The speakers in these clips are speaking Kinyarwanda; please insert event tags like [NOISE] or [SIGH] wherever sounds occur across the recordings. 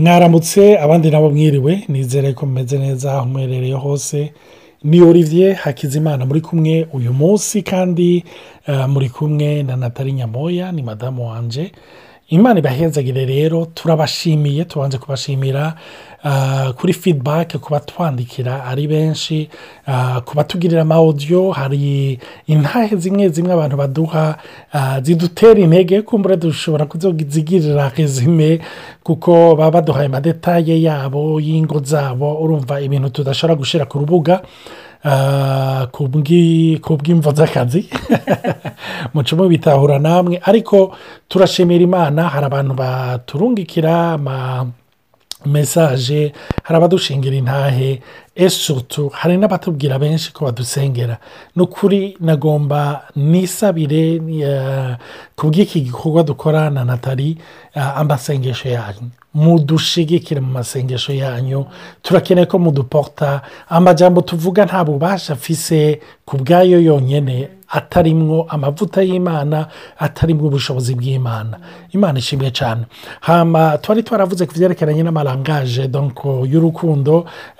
mwaramutse abandi nabo mwiriwe nizere ko mumeze neza aho mwerereye hose ni Olivier hakizimana muri kumwe uyu munsi kandi eh, muri kumwe na natali nyamoya ni madamu wanje imana ibahezagire rero turabashimiye tubanze kubashimira ah, kuri feedback kuba twandikira ari benshi ah, ku batugirira amawudiyo hari intahe zimwe zimwe abantu baduha ah, zidutera intege kumbura dushobora kuzigirira rezime kuko baba baduhaye amadetaye yabo y'ingo zabo urumva ibintu tudashobora gushyira ku rubuga Eh, ku bw'imvo z'akazi [LAUGHS] mucumu bitahura namwe ariko turashimira imana hari abantu baturungikira mesaje hari abadushingira intahe esutu hari n'abatubwira benshi ko badusengera ni ukuri nagomba nisabire eh, ku bw'iki gikorwa dukora na natali eh, amasengesho yanyu mudushigikire mu masengesho yanyu turakeneye ko muduporta amajyambere tuvuga nta bubasha afise ku bwayo yonyine atarimwo amavuta y'imana atarimwo ubushobozi bw'imana imana ishimwe cyane hama twari twaravuze ku byerekeranye n'amarangaje y'urukundo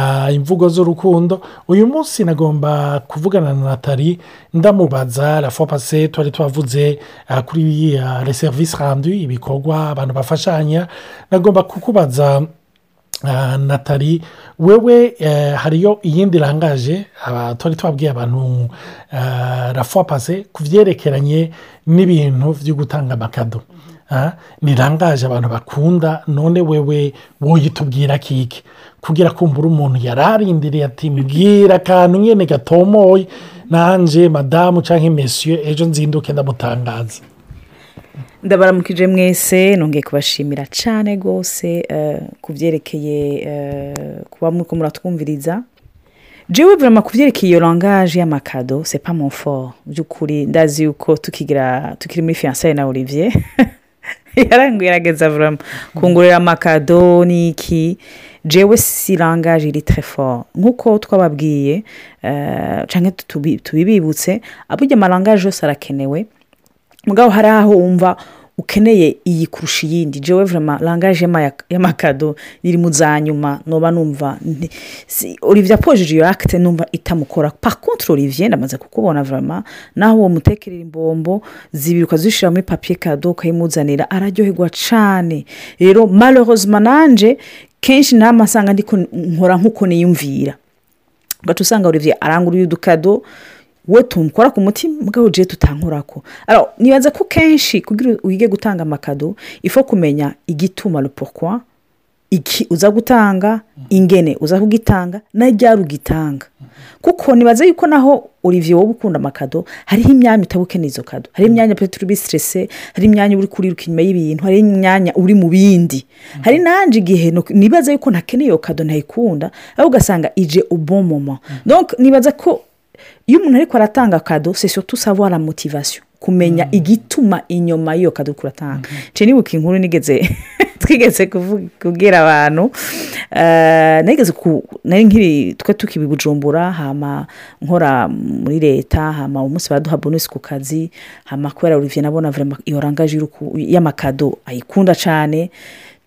ah, imvugo z'urukundo uyu munsi nagomba kuvugana na natali ndamubaza la fopase twari twavuze ah, kuri ah, serivisi handu ibikorwa abantu bafashanya nagomba kukubaza Ah, natali wewe eh, hariyo iyindi irangaje turi tubabwiye abantu rafuwa eh, pase ku byerekeranye n'ibintu byo gutanga amakado ah, ntirangaje abantu bakunda none wewe woye tubwira kike kugira kumbura umuntu yari arindiriye ati mbwira akantu nyine gatomoye nanjye madamu cyangwa mesiyo ejo nzinduke ndamutangaza ndabaramukije mwese nongeye kubashimira cyane rwose eh, ku byerekeye eh, kuba muri muratwumviriza jiwe burama ku byerekeye iyo langaje y'amakado sepa mufo by'ukuri ndazi yuko tukigira tukiri muri fiyansaye na olivier [LAUGHS] yarangwirageza burama kungurira amakado ni iki jewe si langaje iri terefone nk'uko twababwiye eh, cyangwa tubibibutse aburyo amarangaje yose arakenewe mugabo hari aho wumva ukeneye iyi kurusha iyindi jewe vurema rangaje y'amakado iri mu za nyuma noba numva olivier apojeje iyo akite numva itamukora pakonti olivier ndamaze kukubona vurema naho uwo mutekerera imbombo zibiruka zishyira muri papiye kado ukayimuzanira araryoherwa cyane rero marorozi mananje kenshi ntamasanga nkora nk'uko niyumvira ugahita usanga olivier arangurura udukado we tumukora ku mutima mbwaho ujye tutankurako nibaza ko kenshi kugira wige gutanga amakado ifo kumenya igituma ruporwa iki uza gutanga ingene uza kugitanga n'ajyari ugitanga kuko nibaza yuko naho olivier wowe ukunda amakado hariho imyanya utaba ukeneye izo kado hariho imyanya pe turi bisiterese hari imyanya uri kuriruka inyuma y'ibintu hari imyanya uri mu bindi hari nanjye igihe nibaza yuko ntakeneye iyo kado ntayikunda aho ugasanga ije ubomoma nibaza ko iyo umuntu ariko aratanga kado sesiyo tusabora motivasiyo kumenya mm. igituma inyuma y'iyo kado kuratanga mm-hmm. nibuka inkuru nigeze [LAUGHS] twigeze kubwira abantu eh, nageze ku nari nkiri twe tukibibujumbura hama nkora muri leta hama umunsi baduha bonus ku kazi hama kubera olivier nabona iyo rangaje y'amakado ayikunda cyane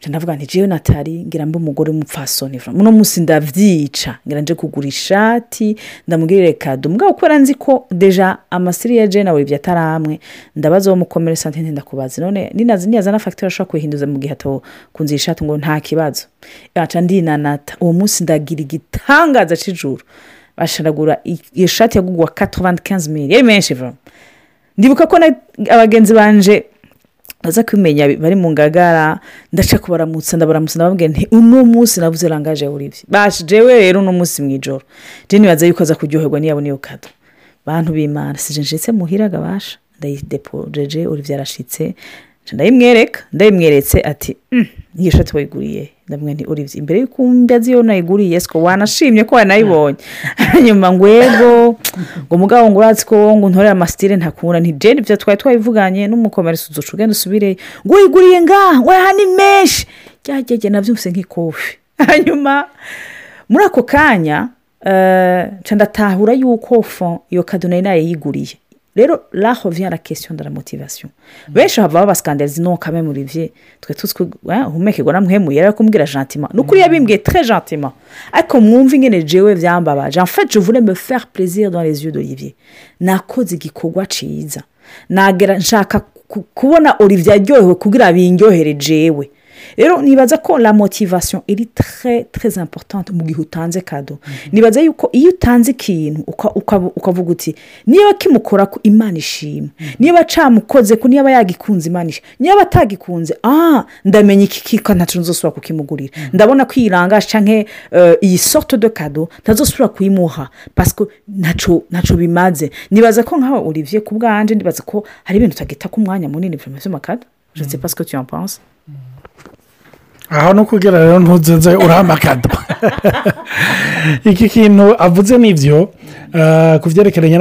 ndavuga nti jewe natari ngira mbe umugore w'umupfasoni uno munsi ndavyica ngira nje kugura ishati ndamubwirire kado mugabo kubera nzi ko deja amasiri ya jena buri atari amwe ndabaza uwo mukomere santente ndakubaza none ninazi niyazana fagitire ashobora kuyihinduza mu gihe atakunze ishati ngo nta kibazo aca ndinanata uwo munsi ndagira igitangaza cy’ijuru basharagura iyo shati yagugwa katovandi kanzi miri yari menshi vuba ndibuka ko abagenzi banje baza kumenya bari mu ngagara ndaca kubaramutsa ndabaramutsa ndababwira nti uno munsi nabuze rangaje uribi bashijewe rero uno munsi mu ijoro jeni baza yuko aza kuryoherwa niyabona iyo kado bantu b'imana si jenjetse muhiraga basha ndayidepojeje uribyo arashyitse ndayimwereka ndayimweretse ati mm, iyi shati wayiguriye ndamwe ni urizi imbere y'uko umbazi iyo nayiguriye siko wanashimye ko wanayibonye hanyuma [LAUGHS] ngo ego ngo umugabo ngo uratse ko ngo ntorere amasitire ntakubura ni jeni twari twayivuganye n'umukomerisi uducu ugenda usubire ngo uyiguriye ngaha ngo ni menshi ryagege nabyumvise nk'ikofi [LAUGHS] hanyuma muri ako kanya eh, ndatahura yuko fo iyo kado nayo yiguriye rero raho viya la kesiyo de la motivasiyo benshi baba babasikandariza ino kame muri bye twe tutwi uhumekegwa namwemuye rero kumbwira jantima ni ukuri yabimbwiye tre jantima ariko mwumve ingene jewe byambabaje amfashe uvure meferi perezida wa rezo y'udoyibye nakoze igikorwa cyiza nshaka kubona olivier aryohewe kugira ngo bindyohere rero nibaza ko la motivation iri tre très importante mu gihe utanze kado mhm. nibaza yuko iyo utanze ikintu ukavuga uti niba kimukora ko imana ishima mhm. niba acamukoze ko niba yagikunze imana ishima niba atagikunze aha ndamenya iki kika ntacyo nzosubira kukimugurira mhm. ndabona ko eh, iyi rangaje cyangwa iyi soto do kado ntazosubira kuyimuha pasiko ntacyo ntacyo bimaze nibaza ko nkaho uriviye ku bwanjye nibaza ko hari ibintu utagita ku mwanya munini mu makado je ne sais pas ce que tu en penses aha ni uko rero ntuzenze urahamakado iki kintu avuze n'ibyo eh, ku byerekeranye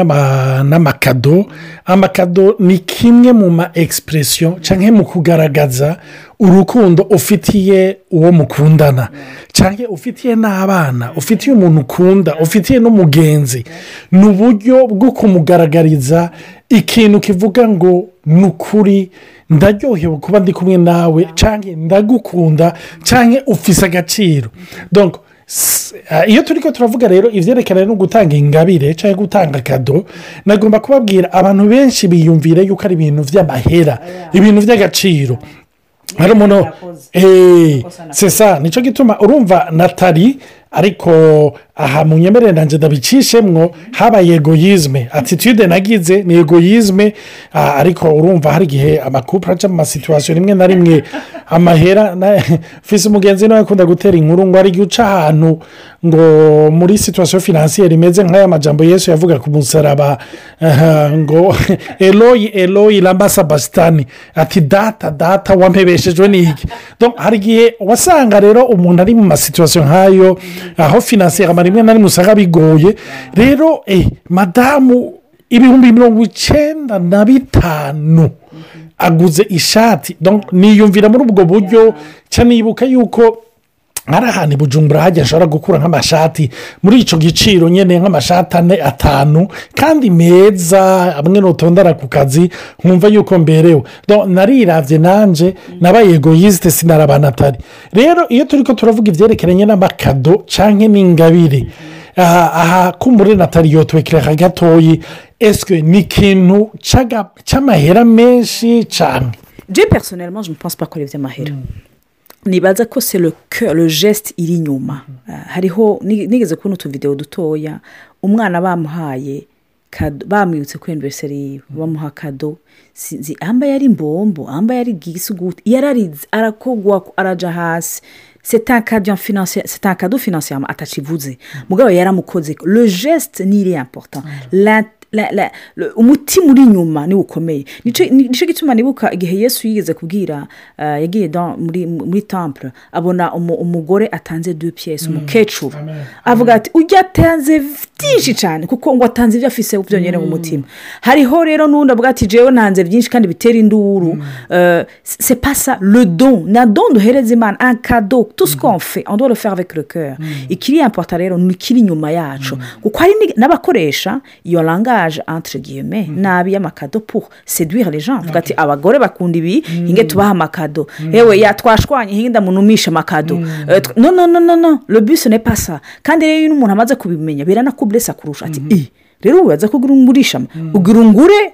n'amakado amakado ni kimwe mu ma egisipuresiyo cyangwa mu kugaragaza urukundo ufitiye uwo mukundana cyangwa ufitiye n'abana ufitiye umuntu ukunda ufitiye n'umugenzi ni uburyo bwo kumugaragariza ikintu kivuga ngo ni ukuri ndaryohewe kuba ndi kumwe nawe cyangwa ndagukunda cyangwa ufise agaciro eh, iyo turi ko turavuga rero ibyerekeranye no gutanga ingabire cyangwa gutanga kado nagomba kubabwira abantu benshi biyumvire yuko ari ibintu by'amahera ibintu by'agaciro hari umuntu sesa eh, nicyo gituma urumva natari ariko aha mu nyemerere nanjye ndabicishemwo habaye egoyizme atitude nagize ni egoyizme ah, ariko urumva hari igihe amakupura aca mu masituwasiyo rimwe na rimwe [LAUGHS] amahera [LAUGHS] fise umugenzi nawe akunda gutera inkuru ngo ari guca ahantu ngo muri situwasiyo finansiyeri imeze nk'aya majambo yesu yavuga ku musaraba ngo [LAUGHS] eroyi eroyi rambasa ati data data wampebeshejwe n'iki hari igihe wasanga rero umuntu ari mu masituwasiyo nk'ayo aho finansiyeri rimwe na rimwe usanga bigoye rero eh madamu ibihumbi mirongo icyenda na bitanu aguze ishati niyumvira muri ubwo buryo cyanibuka yuko hari ahantu i hajya ashobora gukura nk'amashati muri icyo giciro nyine nk'amashati ane atanu kandi meza amwe n'utondara ku kazi nkumva yuko mberewe narirabye nanjye nabaye egoyisite sinarabanatari rero iyo turi ko turavuga ibyerekeranye n'amakado cyangwa n'ingabire aha mm. ko muri nataliyo tubekereka gatoya esike ni ikintu cy'amahera menshi cyane je personel je pense ko ari iby'amahera ntibaza ko le geste iri inyuma mm. euh, hariho nigeze kubona utuvidewo dutoya umwana bamuhaye bamwibutse kuri iniveriseri mm. bamuha kado sinzi ambaye ari mbombo ambaye ari bwisuguti yari arakogwa arajya hasi c'est un cadeau financièrement atakivuze mugabo yaramukoze le geste ni iriya important umutima uri inyuma niwo ukomeye nicyo gituma nibuka igihe yesu yigeze kubwira yagiye muri tampure abona umugore atanze du umukecuru avuga ati ujya atanze byinshi cyane kuko ngo atanze ibyo afise byongera mu mm. mutima hariho rero n'undi avuga ati ntanze byinshi kandi bitera induru se pasa rudo na don duhereza imana akado tusikonfe mm. on doit le faire avec le coeur ikiri yapota rero ni ikiri inyuma yacu kuko hari n'abakoresha iyo langaje entre guillemets mm. nabi y'amakado pour seduire les gens ati abagore bakunda ibi hinge tubaha amakado yewe yatwashwanye hinge ndamunumisha amakado no euh, no no no no le bus ne pasa kandi rero iyo umuntu amaze kubimenya biranakubwira bless akurusha ati mhm. eh, rero wibaza ko ugira ngo urishama mhm. ugira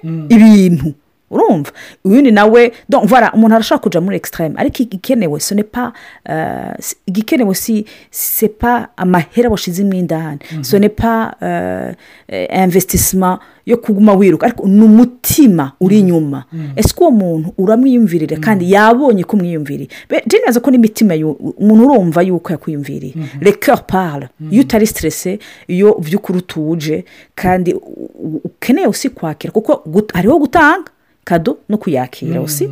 mhm. ibintu urumva uyu ni nawe voilà umuntu arashobora kujya muri egisitarayimu ariko igikenewe pa euh, igikenewe si sepa amahera washizemo indahane mhm. sonepa euh, imvesitisima yo kuguma wiruka ariko ni umutima uri mhm. inyuma mhm. ese uwo muntu uramwiyumvirira kandi yabonye ko umwiyumviriye byemeza ko n'imitima umuntu urumva yuko yakwiyumviriye reka pari iyo utari siterese iyo by'ukuri utuje kandi ukeneye usikwakira kuko hariho gutanga kado no kuyakira mm. usi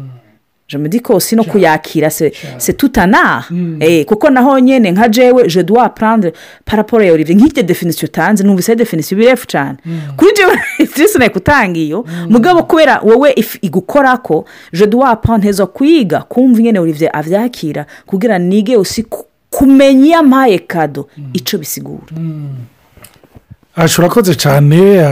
jemedi kosi no kuyakira se tutanaha mm. kuko naho nyine nka jewe je duwa parandire paraporo ya olivier nk'iryo definisiyo utanze numvise mm. [LAUGHS] iyo definisiyo birefu cyane kuri jewe itirisi nayo utanga iyo mugabo kubera wowe igukora ko je duwa paranteza kwiga kumva nyine olivier abyakira kugira nige usi kumenya iyo ampaye kado icyo bisigura urakoze cyane eh,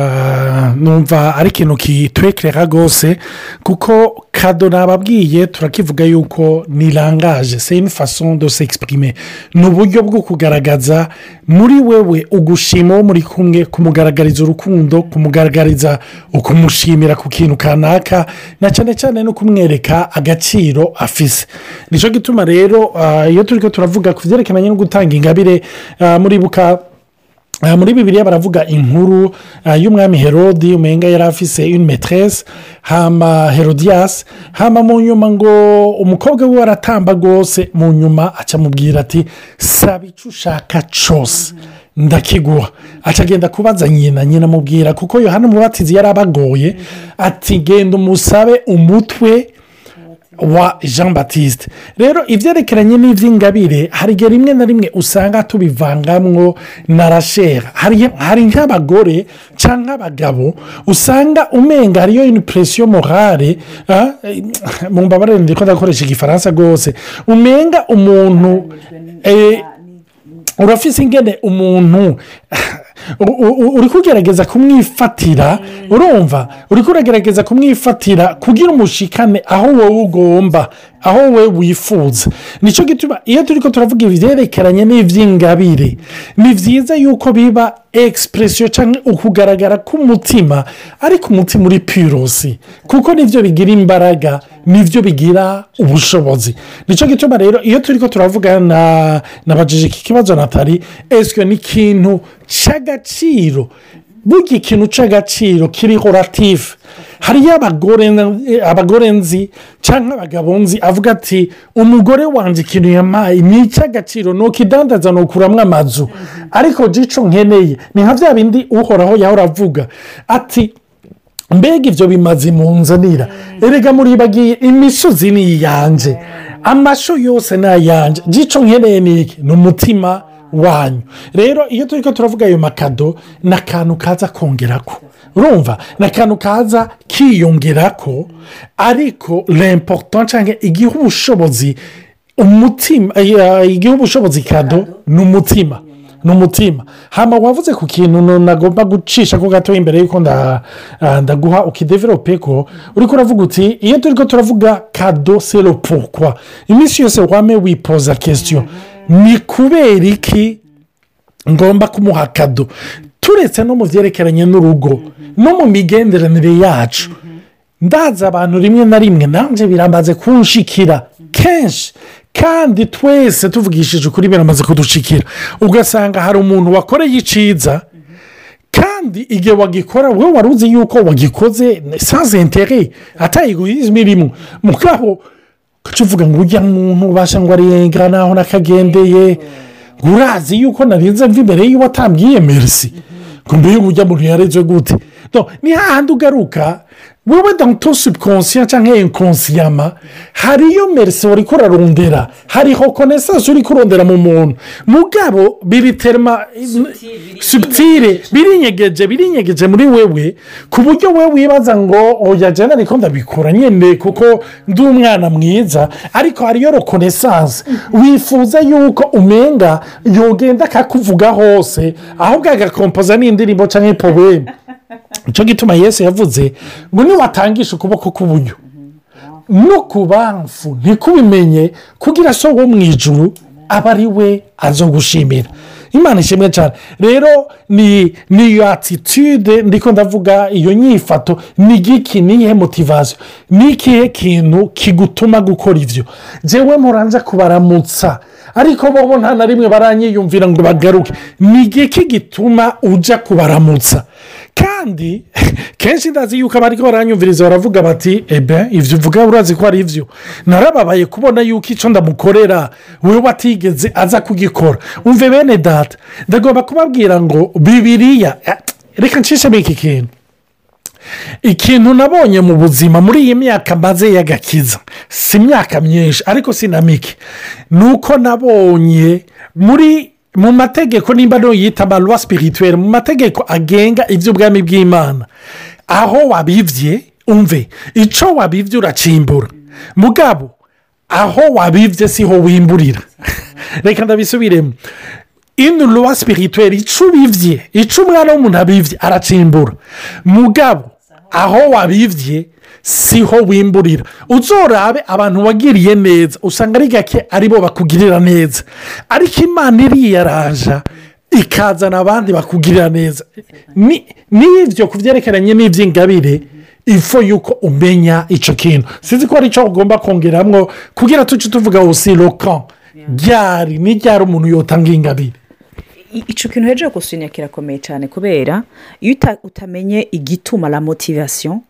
numva ari ikintu kitwekerera rwose kuko kado nababwiye turakivuga yuko ni rangaje se une façon se exprime ni uburyo bwo kugaragaza muri wewe ugushima wo muri kumwe kumugaragariza urukundo kumugaragariza ukumushimira ku kintu kanaka na cyane cyane no kumwereka agaciro afise nicyo gituma rero eh, iyo turi ko turavuga ku byerekeranye no gutanga ingabire eh, muri buka Ah, muri bibiriya baravuga inkuru ah, y'umwami herodi umenga yari afise imeteresi hama herodiyasi hama mu nyuma ngo umukobwa we waratamba rwose mu nyuma acamubwira ati saba icyo ushaka cyose ndakiguha acagenda kubaza nyina nyina amubwira kuko yohana umubatizi yari abagoye ati genda umusabe umutwe wa jean batiste rero ibyerekeranye n'iby'ingabire hari igihe rimwe na rimwe usanga tubivangamwo na rashera hari nk'abagore cyangwa abagabo usanga umenga hariyo inipuresiyo morale ah, eh, mu mbabare ndi ko ndakoresha igifaransa rwose umenga umuntu eh, urafise ingene umuntu uri kugerageza kumwifatira urumva uri kugerageza kumwifatira kugira umushikane aho wowe ugomba aho wowe wifuza nicyo gituma iyo turi ko turavuga ibyerekeranye n'iby'ingabire ni byiza yuko biba egisipuresiyo cyangwa ukugaragara k'umutima ariko umutima uri pirosi kuko nibyo bigira imbaraga nibyo bigira ubushobozi nicyo gituma rero iyo turi ko turavugana nabajije iki kibazo natali esike ni ikintu cy'agaciro burya ikintu cy'agaciro kiriho rative hariyo abagore nzi cyangwa abagabo nzi avuga ati umugore wanjye ikintu yampaye ni icy'agaciro ni ukidandaza ni ukuramo amazu ariko gico nkeneye ni nka bya bindi uhoraho yahora avuga ati mbega ibyo bimaze imunzanira erega muribagiye imisozi ni iyanjye amashu yose ni ayanjye gico nkeneye ni iki ni umutima wanyu rero iyo turi ko turavuga ayo makado ni akantu kaza kongera ko urumva ni akantu kaza kiyongera ko ariko remporuto cyangwa igiha ubushobozi umutima eh, igiha ubushobozi kado ni umutima ni umutima hano wavuze ku kintu nagomba gucisha ko gato imbere y'uko ah, ndaguha ukideverope ko uri kuravuga uti iyo turi ko turavuga kado seropokwa iminsi yose wame wipoza kesitiyo ni kubera iki ngomba kumuha kado turetse no mu byerekeranye n'urugo no mu migenderanire yacu ndaza abantu rimwe na rimwe nanjye birambaze kunshikira kenshi kandi twese tuvugishije ukuri biramaze kuducikira ugasanga hari umuntu wakoreye iciza kandi igihe wagikora we wari uzi yuko wagikoze sans intere atayigurizwa irimo mukabo ugaca ngo ujya muntu ubasha ngo arenga naho nakagendeye urazi yuko narinze mva imbere y'uwo atambwiye merisi ngo mbere y'uburyo muntu yareze gute Donc, ni hahandi ugaruka wowe danto subukonsiya cyangwa enkonsiyama hariyo merisi wari kurarondera hariho konesansi uri kurondera mu muntu mugabo biriterema subutire birinyegeje birinyegeje muri wewe ku buryo we wibaza ngo oya jana ariko ndabikora nyine kuko ndi umwana mwiza ariko hariyo rokonesansi wifuza yuko umenga yogenda akakuvuga hose ahubwo agakompoza n'indirimbo cyangwa ipowemu nicyo gituma yesu yavuze ngo niwatangishe ukuboko k'uburyo no ku bamfu ntikubimenye kugira so wo mu ijuru aba ari we aza gushimira imana ishimwe cyane rero ni iyo atitude ndiko ndavuga iyo nyifato ni igiki niyihe motivasiyo ni ikihe kintu kigutuma gukora ibyo ngewe muranze kubaramutsa ariko bo nta na rimwe baranyiyumvira ngo bagaruke ni igiki gituma ujya kubaramutsa kandi kenshi ndazi yuko abari baranyumviriza baravuga bati ebe ibyo uvuga urazi ko ari ibyo narababaye kubona yuko icyo ndamukorera we watigeze aza kugikora umve bene data ndagomba kubabwira ngo bibiriya eh, reka nshishemo iki kintu ikintu nabonye mu buzima muri iyi myaka maze y'agakiza si imyaka myinshi ariko si na mike ni uko nabonye muri mu mategeko nimba nuyita amaruwa sipirituweri mu mategeko agenga iby'ubwami bw'imana aho wabibye umve icyo wabibye uracimbura mugabo aho wabibye siho wimburira [LAUGHS] reka ndabisubiremo inuruwa sipirituweri icyo ubibye icyo umwana w'umuntu abibye aracimbura mugabo aho wabibye siho wimburira uzorabe abantu wagiriye neza usanga ari gake aribo bakugirira neza ariko imana iriyaraja ikazana abandi bakugirira neza n'ibyo ku byerekeranye n'iby'ingabire ifo yuko umenya icyo kintu sinzi ko ari cyo ugomba kongeramo kugira tuce tuvuga usi roka ryari n'iryari umuntu yotanga ingabire icyo kintu hejuru gusinya kirakomeye cyane kubera iyo utamenye igituma la motivasiyo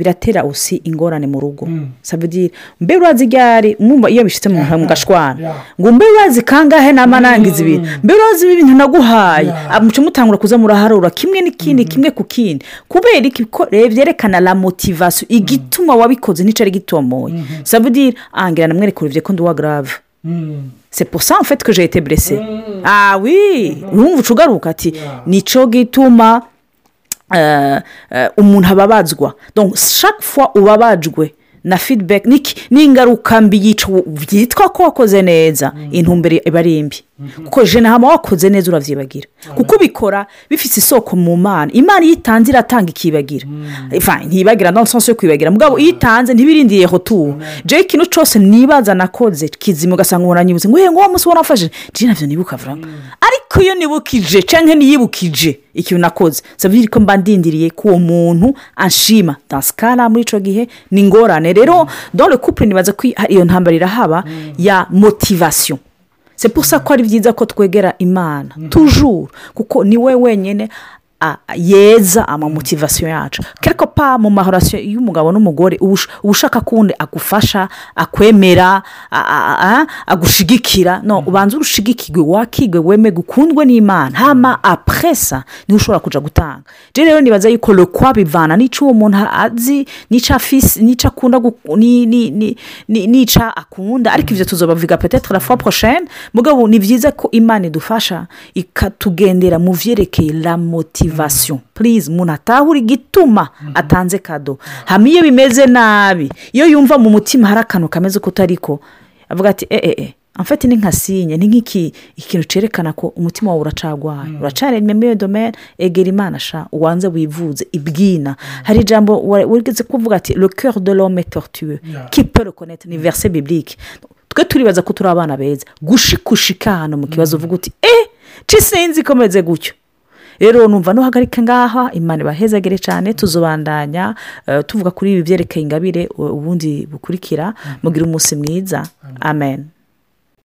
biratera usi ingorane mu rugo mm. sabudire mbe urazi igare iyo bishyitse mu gashwana ngo mbe urazi kangahe n'amanangizi ibiri mm. mbe urazi ibintu naguhaye amuca ah, mutangura kuza muraharura kimwe n'ikindi mm-hmm. kimwe ku kindi kubera ko byerekana eh, la motivasiyo mm. igituma wabikoze n'icyo ari gitomoye mm-hmm. sabudire ahangira namwerekurire ko nduwa garave seposa mfetwe jete burese awi ah urumva mm-hmm. uca ati nicyo gituma Eh, eh, umuntu ababazwa shaka fo ubabajwe na feedback n'ingaruka mbi yica byitwa ko wakoze neza mm. intumbero iba ari imbi Mhm. kuko jene hano neza urabyibagira kuko ubikora bifite isoko mu mana imana iyo itanze iratanga ikibagira mhm. ntiyibagira nta nsoso yo kwibagira mugabo iyo itanze ntibirindiyeho tuwo jake kino cyose nibanza nakoze kizima ugasanga umuntu anyibuze ngo uwo munsi warafashe jene nabyo nibuka vuba mhm. ariko iyo nibukije cyangwa niyibukije ikintu nakoze bivuze ko mba ndindiriye ko muntu ashima tasikara muri icyo gihe ni ingorane rero dore kupure nibaza ko iyo ntambara irahaba ya motivasiyo se gusa ko ari byiza ko twegera imana tujuru kuko ni we wenyine yeza amamotivasiyo yacu kereko pa mu mahorasiyo y'umugabo n'umugore uba ushaka kundi agufasha akwemera agushigikira no mm-hmm. ubanza urushigikirwe wakigwe weme gukundwe n'imana hama mm-hmm. apresa niho ushobora kujya gutanga rero nibaza yuko rekwa bivana n'icyo uwo muntu azi n'icyo afisi n'icyo akunda n'icyo akunda ariko ibyo tuzobavuga petete la fois prochaine mugabo ni byiza ko imana idufasha ikatugendera mu byerekeye la motivasiyo inivasiyo purize umuntu atahura igituma atanze kado hamwe iyo bimeze nabi iyo yumva mu mutima hari akantu kameze uko utari ko avuga ati eee eh, eh, eh, amfate ni nka sinye ni nk'iki ikintu cyerekana ko umutima wawe uracagwaye mm. uracaremye muri iyo domene egera imana sha ubanze wivuze ibwina hari ijambo wigeze kuvuga ati le coeur de l'homme tortue qui peut ni verse biblique twe turibaza ko turi abana beza gushikushika hano mu kibazo mm. uvuga uti eee cisinzi ikomeze gutyo rero numva nuhagarike ngaha imana ibahezagire cyane tuzubandanya eh, tuvuga kuri ibi byerekeye ingabire ubundi bukurikira mm. mugira umunsi mwiza amen